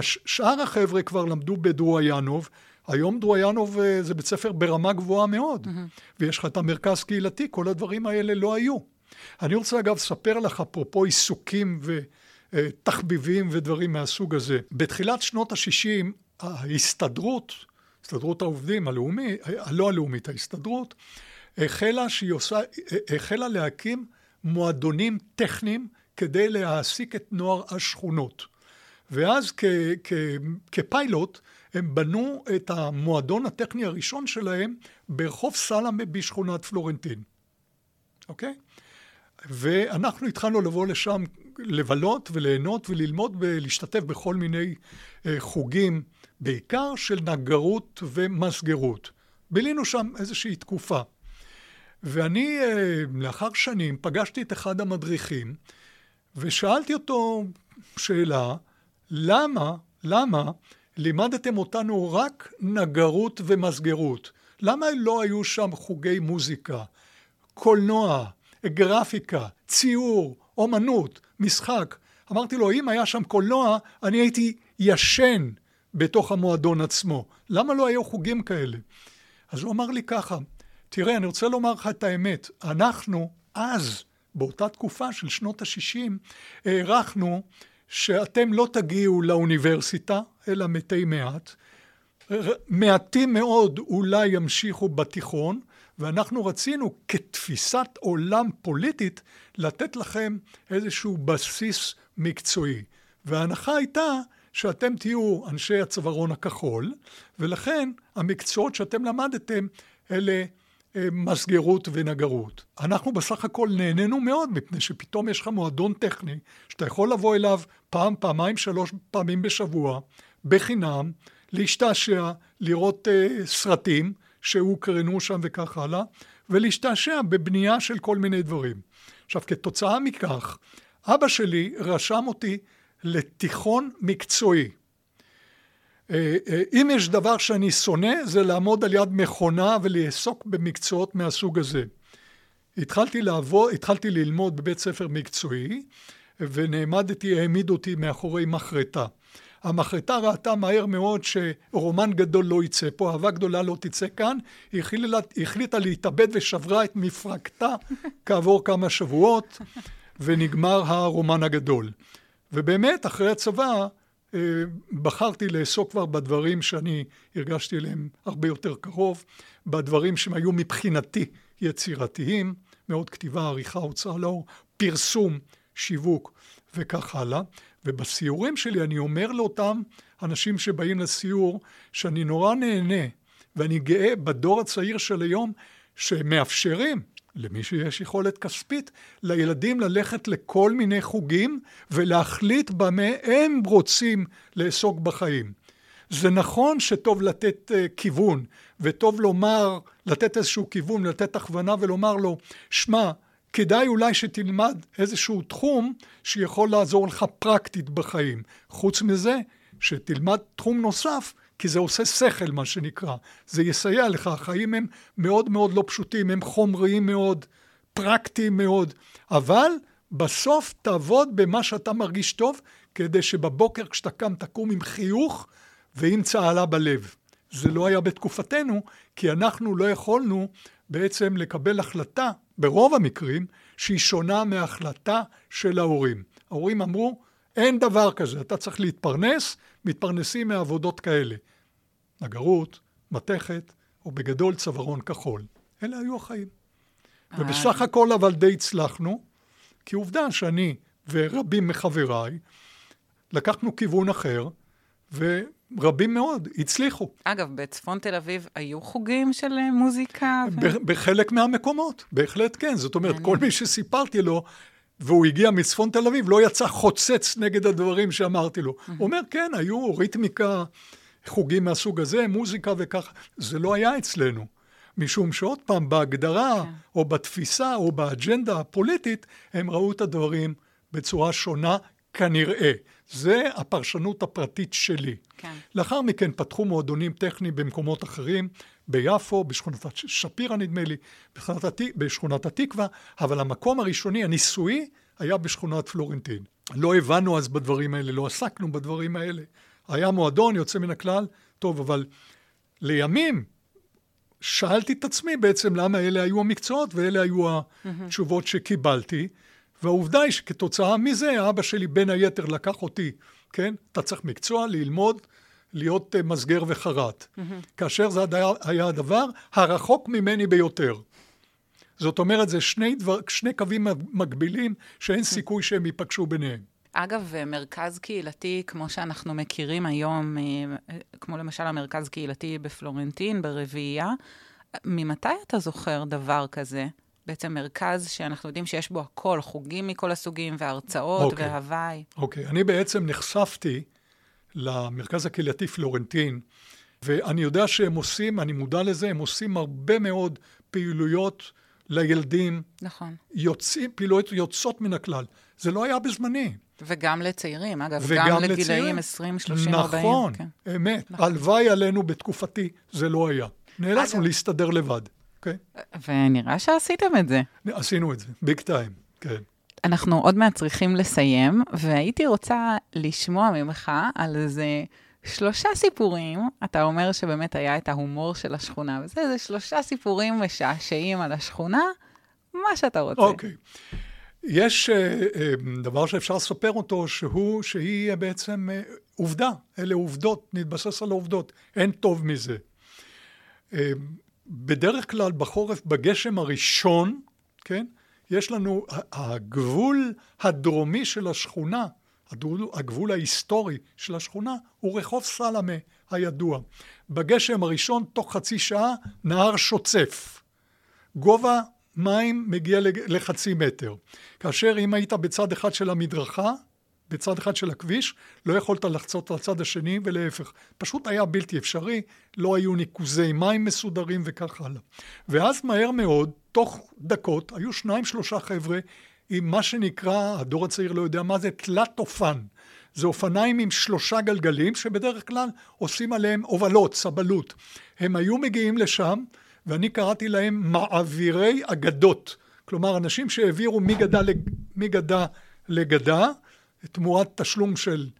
שאר החבר'ה כבר למדו בדרויאנוב. היום דרויאנוב אה, זה בית ספר ברמה גבוהה מאוד, mm-hmm. ויש לך את המרכז קהילתי, כל הדברים האלה לא היו. אני רוצה אגב לספר לך, אפרופו עיסוקים ותחביבים ודברים מהסוג הזה. בתחילת שנות ה-60, ההסתדרות, הסתדרות העובדים הלאומי, הלא הלאומית, ההסתדרות, החלה שהיא עושה, החלה להקים מועדונים טכניים כדי להעסיק את נוער השכונות. ואז כ, כ, כפיילוט הם בנו את המועדון הטכני הראשון שלהם ברחוב סלמה בשכונת פלורנטין, אוקיי? ואנחנו התחלנו לבוא לשם לבלות וליהנות וללמוד ולהשתתף בכל מיני אה, חוגים, בעיקר של נגרות ומסגרות. בילינו שם איזושהי תקופה. ואני, אה, לאחר שנים, פגשתי את אחד המדריכים, ושאלתי אותו שאלה, למה, למה לימדתם אותנו רק נגרות ומסגרות? למה לא היו שם חוגי מוזיקה, קולנוע, גרפיקה, ציור, אומנות, משחק? אמרתי לו, אם היה שם קולנוע, אני הייתי ישן בתוך המועדון עצמו. למה לא היו חוגים כאלה? אז הוא אמר לי ככה, תראה, אני רוצה לומר לך את האמת, אנחנו אז, באותה תקופה של שנות ה-60, הערכנו שאתם לא תגיעו לאוניברסיטה, אלא מתי מעט. מעטים מאוד אולי ימשיכו בתיכון, ואנחנו רצינו כתפיסת עולם פוליטית לתת לכם איזשהו בסיס מקצועי. וההנחה הייתה שאתם תהיו אנשי הצווארון הכחול, ולכן המקצועות שאתם למדתם אלה מסגרות ונגרות. אנחנו בסך הכל נהנינו מאוד, מפני שפתאום יש לך מועדון טכני, שאתה יכול לבוא אליו פעם, פעמיים, שלוש פעמים בשבוע, בחינם, להשתעשע, לראות uh, סרטים שהוקרנו שם וכך הלאה, ולהשתעשע בבנייה של כל מיני דברים. עכשיו, כתוצאה מכך, אבא שלי רשם אותי לתיכון מקצועי. אה, אה, אם יש דבר שאני שונא, זה לעמוד על יד מכונה ולעסוק במקצועות מהסוג הזה. התחלתי לעבוד, התחלתי ללמוד בבית ספר מקצועי, ונעמדתי, העמיד אותי מאחורי מחרטה. המחרטה ראתה מהר מאוד שרומן גדול לא יצא פה, אהבה גדולה לא תצא כאן, היא החליטה, החליטה להתאבד ושברה את מפרקתה כעבור כמה שבועות, ונגמר הרומן הגדול. ובאמת, אחרי הצבא, בחרתי לעסוק כבר בדברים שאני הרגשתי אליהם הרבה יותר קרוב, בדברים שהם היו מבחינתי יצירתיים, מאוד כתיבה, עריכה, הוצאה לאור, פרסום, שיווק וכך הלאה. ובסיורים שלי אני אומר לאותם אנשים שבאים לסיור, שאני נורא נהנה, ואני גאה בדור הצעיר של היום, שמאפשרים למי שיש יכולת כספית, לילדים ללכת לכל מיני חוגים ולהחליט במה הם רוצים לעסוק בחיים. זה נכון שטוב לתת uh, כיוון, וטוב לומר, לתת איזשהו כיוון, לתת הכוונה ולומר לו, שמע, כדאי אולי שתלמד איזשהו תחום שיכול לעזור לך פרקטית בחיים. חוץ מזה, שתלמד תחום נוסף כי זה עושה שכל, מה שנקרא. זה יסייע לך. החיים הם מאוד מאוד לא פשוטים, הם חומריים מאוד, פרקטיים מאוד, אבל בסוף תעבוד במה שאתה מרגיש טוב, כדי שבבוקר כשאתה קם תקום עם חיוך ועם צהלה בלב. זה לא היה בתקופתנו, כי אנחנו לא יכולנו בעצם לקבל החלטה, ברוב המקרים, שהיא שונה מההחלטה של ההורים. ההורים אמרו, אין דבר כזה, אתה צריך להתפרנס, מתפרנסים מעבודות כאלה. נגרות, מתכת, או בגדול צווארון כחול. אלה היו החיים. אה. ובסך הכל אבל די הצלחנו, כי עובדה שאני ורבים מחבריי לקחנו כיוון אחר, ורבים מאוד הצליחו. אגב, בצפון תל אביב היו חוגים של אה, מוזיקה? ו... בחלק מהמקומות, בהחלט כן. זאת אומרת, כל מי שסיפרתי לו, והוא הגיע מצפון תל אביב, לא יצא חוצץ נגד הדברים שאמרתי לו. הוא אומר, כן, היו ריתמיקה, חוגים מהסוג הזה, מוזיקה וככה. זה לא היה אצלנו. משום שעוד פעם, בהגדרה, כן. או בתפיסה, או באג'נדה הפוליטית, הם ראו את הדברים בצורה שונה, כנראה. זה הפרשנות הפרטית שלי. כן. לאחר מכן פתחו מועדונים טכניים במקומות אחרים, ביפו, בשכונת שפירא נדמה לי, בשכונת, בשכונת התקווה, אבל המקום הראשוני, הניסויי, היה בשכונת פלורנטין. לא הבנו אז בדברים האלה, לא עסקנו בדברים האלה. היה מועדון יוצא מן הכלל, טוב, אבל לימים שאלתי את עצמי בעצם למה אלה היו המקצועות ואלה היו התשובות שקיבלתי. והעובדה היא שכתוצאה מזה, אבא שלי בין היתר לקח אותי, כן? אתה צריך מקצוע, ללמוד, להיות uh, מסגר וחרט. Mm-hmm. כאשר זה היה, הדבר הרחוק ממני ביותר. זאת אומרת, זה שני, דבר, שני קווים מקבילים שאין סיכוי שהם ייפגשו ביניהם. אגב, מרכז קהילתי, כמו שאנחנו מכירים היום, אה, כמו למשל המרכז קהילתי בפלורנטין, ברביעייה, ממתי אתה זוכר דבר כזה? בעצם מרכז שאנחנו יודעים שיש בו הכל, חוגים מכל הסוגים, והרצאות, okay. אוקיי. והוואי. אוקיי, okay. אני בעצם נחשפתי למרכז הקהילתי פלורנטין, ואני יודע שהם עושים, אני מודע לזה, הם עושים הרבה מאוד פעילויות לילדים. נכון. יוצאים, פעילויות יוצאות מן הכלל. זה לא היה בזמני. וגם לציירים, אגב, וגם גם לגילאים 20, 30, נכון, 40. נכון, כן. אמת. נכון. הלוואי עלינו בתקופתי, זה לא היה. נאלצנו להסתדר לבד. אוקיי? ונראה שעשיתם את זה. עשינו את זה, ביג טיים, כן. אנחנו עוד מעט צריכים לסיים, והייתי רוצה לשמוע ממך על איזה שלושה סיפורים. אתה אומר שבאמת היה את ההומור של השכונה, וזה איזה שלושה סיפורים משעשעים על השכונה, מה שאתה רוצה. אוקיי. יש uh, uh, דבר שאפשר לספר אותו, שהוא, שהיא בעצם uh, עובדה, אלה עובדות, נתבסס על העובדות, אין טוב מזה. בדרך כלל בחורף, בגשם הראשון, כן, יש לנו, הגבול הדרומי של השכונה, הגבול, ההיסטורי של השכונה, הוא רחוב סלמה הידוע. בגשם הראשון, תוך חצי שעה, נהר שוצף. גובה מים מגיע לחצי מטר. כאשר אם היית בצד אחד של המדרכה, בצד אחד של הכביש, לא יכולת לחצות לצד השני ולהפך. פשוט היה בלתי אפשרי, לא היו ניקוזי מים מסודרים וכך הלאה. ואז מהר מאוד, תוך דקות, היו שניים שלושה חבר'ה עם מה שנקרא, הדור הצעיר לא יודע מה זה, תלת אופן. זה אופניים עם שלושה גלגלים, שבדרך כלל עושים עליהם הובלות, סבלות. הם היו מגיעים לשם, ואני קראתי להם מעבירי אגדות. כלומר, אנשים שהעבירו מגדה, לג... מגדה לגדה, תמורת תשלום של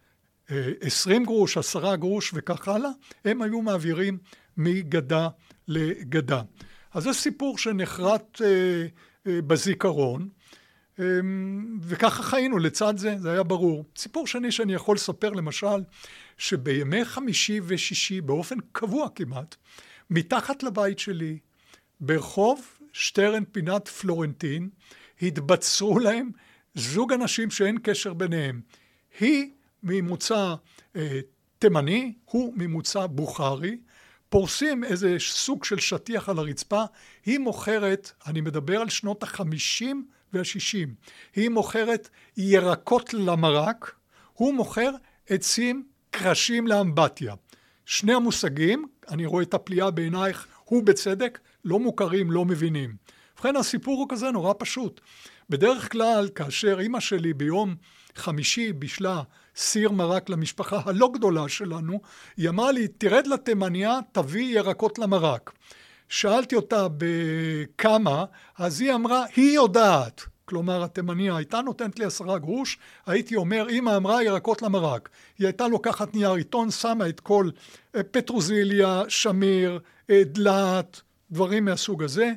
20 אה, גרוש, 10 גרוש וכך הלאה, הם היו מעבירים מגדה לגדה. אז זה סיפור שנחרט אה, אה, בזיכרון, וככה חיינו לצד זה, זה היה ברור. סיפור שני שאני יכול לספר למשל, שבימי חמישי ושישי באופן קבוע כמעט, מתחת לבית שלי, ברחוב שטרן פינת פלורנטין, התבצרו להם זוג אנשים שאין קשר ביניהם. היא ממוצא אה, תימני, הוא ממוצא בוכרי, פורסים איזה סוג של שטיח על הרצפה, היא מוכרת, אני מדבר על שנות החמישים והשישים, היא מוכרת ירקות למרק, הוא מוכר עצים קרשים לאמבטיה. שני המושגים, אני רואה את הפליאה בעינייך, הוא בצדק, לא מוכרים, לא מבינים. ובכן הסיפור הוא כזה נורא פשוט. בדרך כלל, כאשר אימא שלי ביום חמישי בישלה סיר מרק למשפחה הלא גדולה שלנו, היא אמרה לי, תרד לתימניה, תביא ירקות למרק. שאלתי אותה בכמה, אז היא אמרה, היא יודעת. כלומר, התימניה הייתה נותנת לי עשרה גרוש, הייתי אומר, אמא אמרה ירקות למרק. היא הייתה לוקחת נייר עיתון, שמה את כל אה, פטרוזיליה, שמיר, אה, דלת, דברים מהסוג הזה,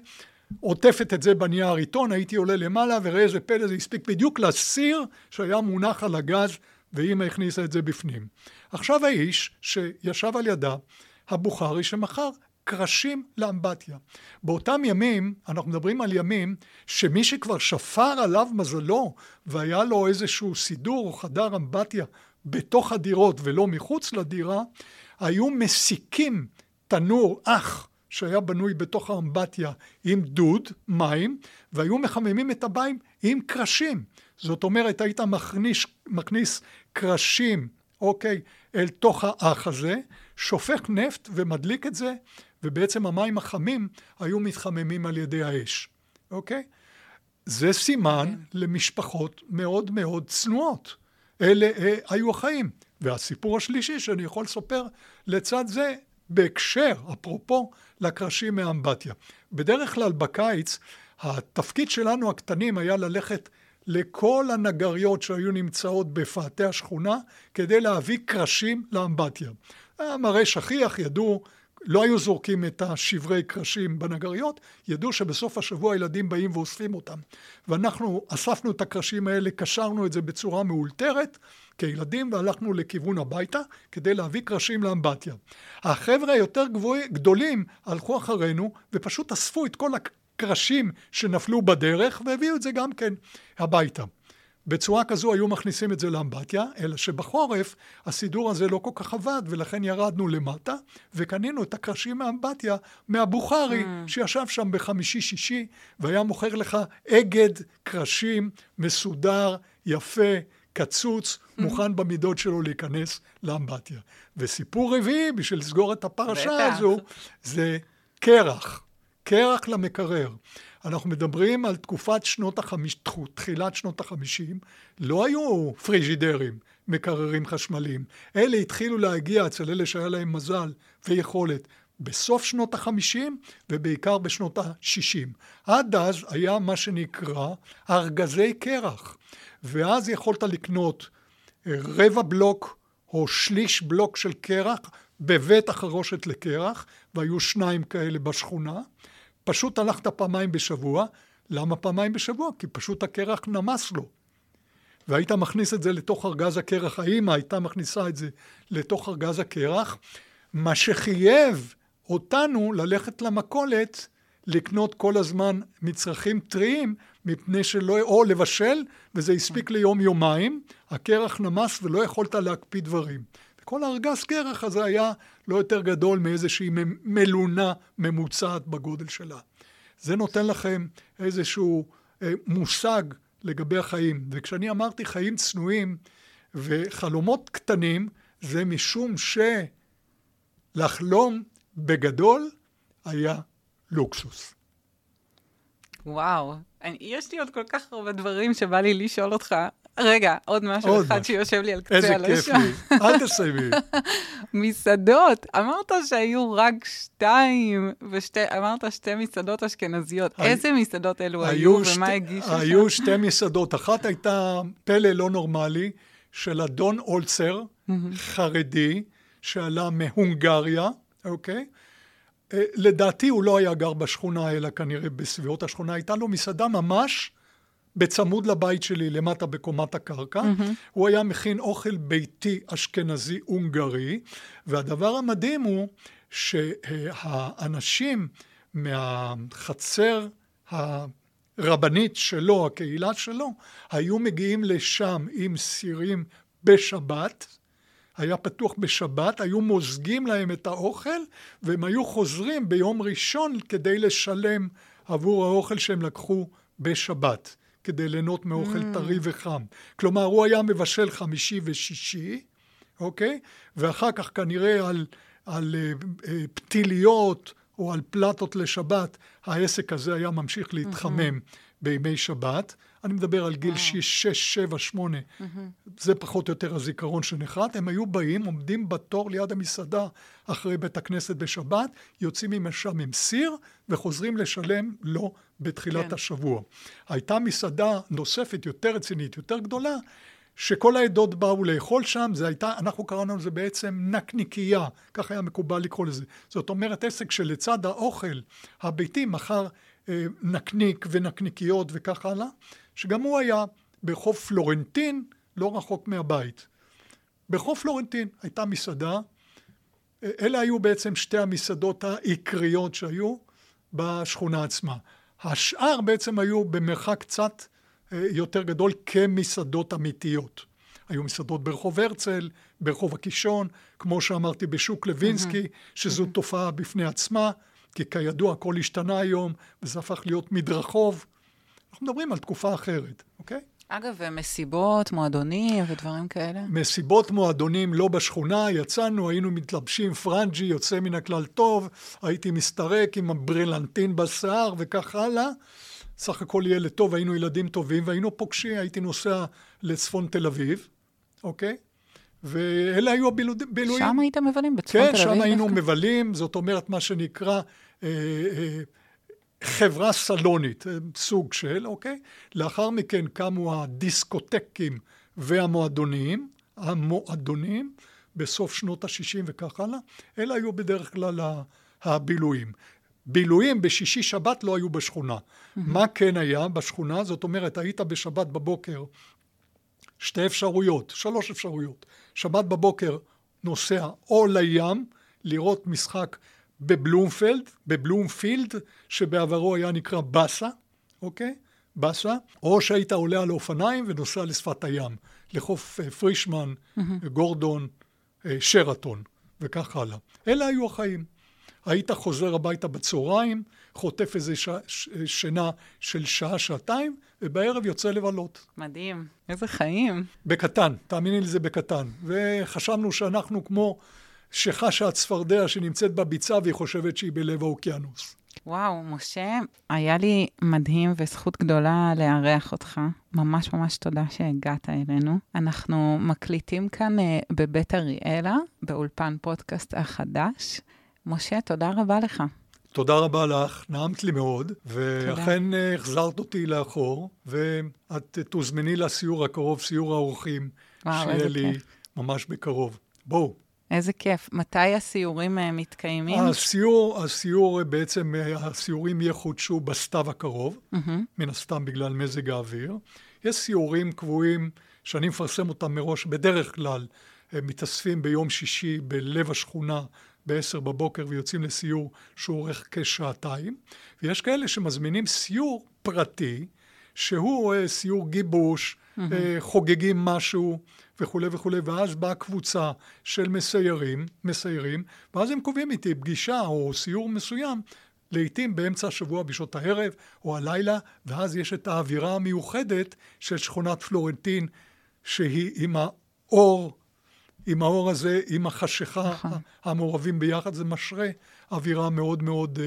עוטפת את זה בנייר עיתון, הייתי עולה למעלה, וראה איזה פלא, זה הספיק בדיוק לסיר שהיה מונח על הגז, ואימא הכניסה את זה בפנים. עכשיו האיש שישב על ידה, הבוכרי שמכר קרשים לאמבטיה. באותם ימים, אנחנו מדברים על ימים שמי שכבר שפר עליו מזלו והיה לו איזשהו סידור או חדר אמבטיה בתוך הדירות ולא מחוץ לדירה, היו מסיקים תנור אח שהיה בנוי בתוך האמבטיה עם דוד, מים, והיו מחממים את המים עם קרשים. זאת אומרת, היית מכניס, מכניס קרשים, אוקיי, אל תוך האח הזה, שופך נפט ומדליק את זה, ובעצם המים החמים היו מתחממים על ידי האש, אוקיי? זה סימן. כן. למשפחות מאוד מאוד צנועות. אלה אה, היו החיים. והסיפור השלישי שאני יכול לספר לצד זה, בהקשר, אפרופו, לקרשים מאמבטיה. בדרך כלל בקיץ, התפקיד שלנו הקטנים היה ללכת לכל הנגריות שהיו נמצאות בפאתי השכונה כדי להביא קרשים לאמבטיה. המראה שכיח, ידעו, לא היו זורקים את השברי קרשים בנגריות, ידעו שבסוף השבוע הילדים באים ואוספים אותם. ואנחנו אספנו את הקרשים האלה, קשרנו את זה בצורה מאולתרת כילדים והלכנו לכיוון הביתה כדי להביא קרשים לאמבטיה. החבר'ה היותר גדולים הלכו אחרינו ופשוט אספו את כל הקרשים שנפלו בדרך והביאו את זה גם כן הביתה. בצורה כזו היו מכניסים את זה לאמבטיה, אלא שבחורף הסידור הזה לא כל כך עבד, ולכן ירדנו למטה, וקנינו את הקרשים מהאמבטיה מהבוכרי, mm. שישב שם בחמישי-שישי, והיה מוכר לך אגד קרשים מסודר, יפה, קצוץ, mm. מוכן במידות שלו להיכנס לאמבטיה. וסיפור רביעי, בשביל לסגור את הפרשה. הזו, זה קרח. קרח למקרר. אנחנו מדברים על תקופת שנות החמיש... תחילת שנות החמישים, לא היו פריג'ידרים, מקררים חשמליים. אלה התחילו להגיע אצל אלה שהיה להם מזל ויכולת בסוף שנות החמישים ובעיקר בשנות השישים. עד אז היה מה שנקרא ארגזי קרח, ואז יכולת לקנות אה, רבע בלוק או שליש בלוק של קרח בבית החרושת לקרח, והיו שניים כאלה בשכונה. פשוט הלכת פעמיים בשבוע. למה פעמיים בשבוע? כי פשוט הקרח נמס לו. והיית מכניס את זה לתוך ארגז הקרח, האמא הייתה מכניסה את זה לתוך ארגז הקרח, מה שחייב אותנו ללכת למכולת לקנות כל הזמן מצרכים טריים, מפני שלא, או לבשל, וזה הספיק ליום יומיים, הקרח נמס ולא יכולת להקפיא דברים. כל הארגז קרח הזה היה לא יותר גדול מאיזושהי מלונה ממוצעת בגודל שלה. זה נותן לכם איזשהו אה, מושג לגבי החיים. וכשאני אמרתי חיים צנועים וחלומות קטנים, זה משום שלחלום בגדול היה לוקסוס. וואו, אני, יש לי עוד כל כך הרבה דברים שבא לי לשאול אותך, רגע, עוד משהו עוד אחד. שיושב לי על קצה הלשון. איזה כיף לי, אל תסיימי. מסעדות, אמרת שהיו רק שתיים, ושתי, אמרת שתי מסעדות אשכנזיות. הי... איזה מסעדות אלו היו, היו ומה שתי, הגישו שם? היו שתי מסעדות. אחת הייתה פלא לא נורמלי של אדון אולצר, חרדי, שעלה מהונגריה, אוקיי? אה, לדעתי הוא לא היה גר בשכונה, אלא כנראה בסביבות השכונה. הייתה לו מסעדה ממש בצמוד לבית שלי, למטה בקומת הקרקע. Mm-hmm. הוא היה מכין אוכל ביתי אשכנזי הונגרי, והדבר המדהים הוא שהאנשים מהחצר הרבנית שלו, הקהילה שלו, היו מגיעים לשם עם סירים בשבת, היה פתוח בשבת, היו מוזגים להם את האוכל, והם היו חוזרים ביום ראשון כדי לשלם עבור האוכל שהם לקחו בשבת. כדי ליהנות מאוכל mm. טרי וחם. כלומר, הוא היה מבשל חמישי ושישי, אוקיי? ואחר כך כנראה על, על uh, uh, פתיליות או על פלטות לשבת, העסק הזה היה ממשיך להתחמם mm-hmm. בימי שבת. אני מדבר על גיל 6, 7, 8, זה פחות או יותר הזיכרון שנחרט. הם היו באים, עומדים בתור ליד המסעדה אחרי בית הכנסת בשבת, יוצאים משם עם סיר וחוזרים לשלם לו בתחילת כן. השבוע. הייתה מסעדה נוספת, יותר רצינית, יותר גדולה, שכל העדות באו לאכול שם, זה הייתה, אנחנו קראנו לזה בעצם נקניקייה, כך היה מקובל לקרוא לזה. זאת אומרת, עסק שלצד האוכל הביתי מכר אה, נקניק ונקניקיות וכך הלאה, שגם הוא היה ברחוב פלורנטין, לא רחוק מהבית. ברחוב פלורנטין הייתה מסעדה, אה, אלה היו בעצם שתי המסעדות העיקריות שהיו בשכונה עצמה. השאר בעצם היו במרחק קצת יותר גדול כמסעדות אמיתיות. היו מסעדות ברחוב הרצל, ברחוב הקישון, כמו שאמרתי בשוק לוינסקי, שזו תופעה בפני עצמה, כי כידוע הכל השתנה היום, וזה הפך להיות מדרחוב. אנחנו מדברים על תקופה אחרת, אוקיי? אגב, ומסיבות, מועדונים ודברים כאלה? מסיבות מועדונים לא בשכונה, יצאנו, היינו מתלבשים פרנג'י, יוצא מן הכלל טוב, הייתי מסתרק עם הברלנטין בשיער וכך הלאה. סך הכל ילד טוב, היינו ילדים טובים, והיינו פוגשים, הייתי נוסע לצפון תל אביב, אוקיי? ואלה היו הבילויים. שם היית מבלים? בצפון כן, תל אביב? כן, שם היינו דווקא? מבלים, זאת אומרת, מה שנקרא אה, אה, חברה סלונית, אה, סוג של, אוקיי? לאחר מכן קמו הדיסקוטקים והמועדונים, המועדונים, בסוף שנות ה-60 וכך הלאה. אלה היו בדרך כלל הבילויים. בילויים בשישי שבת לא היו בשכונה. מה כן היה בשכונה? זאת אומרת, היית בשבת בבוקר, שתי אפשרויות, שלוש אפשרויות. שבת בבוקר נוסע או לים, לראות משחק בבלומפלד, בבלומפילד, שבעברו היה נקרא באסה, אוקיי? באסה, או שהיית עולה על אופניים ונוסע לשפת הים, לחוף אה, פרישמן, גורדון, אה, שרתון, וכך הלאה. אלה היו החיים. היית חוזר הביתה בצהריים, חוטף איזה ש... ש... שינה של שעה-שעתיים, ובערב יוצא לבלות. מדהים. איזה חיים. בקטן, תאמיני לי זה בקטן. וחשבנו שאנחנו כמו שחשה הצפרדע שנמצאת בביצה והיא חושבת שהיא בלב האוקיינוס. וואו, משה, היה לי מדהים וזכות גדולה לארח אותך. ממש ממש תודה שהגעת אלינו. אנחנו מקליטים כאן אה, בבית אריאלה, באולפן פודקאסט החדש. משה, תודה רבה לך. תודה רבה לך, נעמת לי מאוד, ואכן אה, החזרת אותי לאחור, ואת תוזמני לסיור הקרוב, סיור האורחים, וואו, שיהיה לי כיף. ממש בקרוב. בואו. איזה כיף. מתי הסיורים אה, מתקיימים? הסיור, הסיור, אה, בעצם הסיורים יחודשו בסתיו הקרוב, מהמם. מן הסתם בגלל מזג האוויר. יש סיורים קבועים שאני מפרסם אותם מראש, בדרך כלל הם מתאספים ביום שישי בלב השכונה ב-10 בבוקר ויוצאים לסיור שהוא אורך כשעתיים. ויש כאלה שמזמינים סיור פרטי, שהוא אה, סיור גיבוש, אה, חוגגים משהו וכולי וכולי, ואז באה קבוצה של מסיירים, מסיירים, ואז הם קובעים איתי פגישה או סיור מסוים, לעתים באמצע השבוע בשעות הערב או הלילה, ואז יש את האווירה המיוחדת של שכונת פלורנטין, שהיא עם האור, עם האור הזה, עם החשיכה, נכון. המעורבים ביחד, זה משרה אווירה מאוד מאוד uh,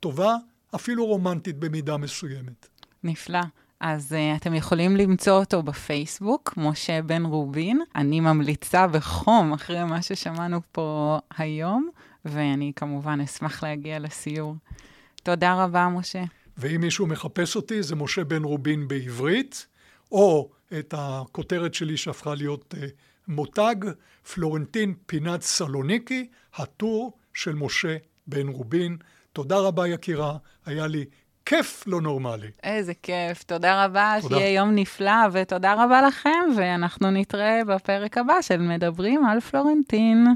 טובה, אפילו רומנטית במידה מסוימת. נפלא. אז uh, אתם יכולים למצוא אותו בפייסבוק, משה בן רובין. אני ממליצה בחום אחרי מה ששמענו פה היום, ואני כמובן אשמח להגיע לסיור. תודה רבה, משה. ואם מישהו מחפש אותי, זה משה בן רובין בעברית, או את הכותרת שלי שהפכה להיות uh, מותג, פלורנטין פינת סלוניקי, הטור של משה בן רובין. תודה רבה יקירה, היה לי כיף לא נורמלי. איזה כיף. תודה רבה, תודה. שיהיה יום נפלא, ותודה רבה לכם, ואנחנו נתראה בפרק הבא של מדברים על פלורנטין.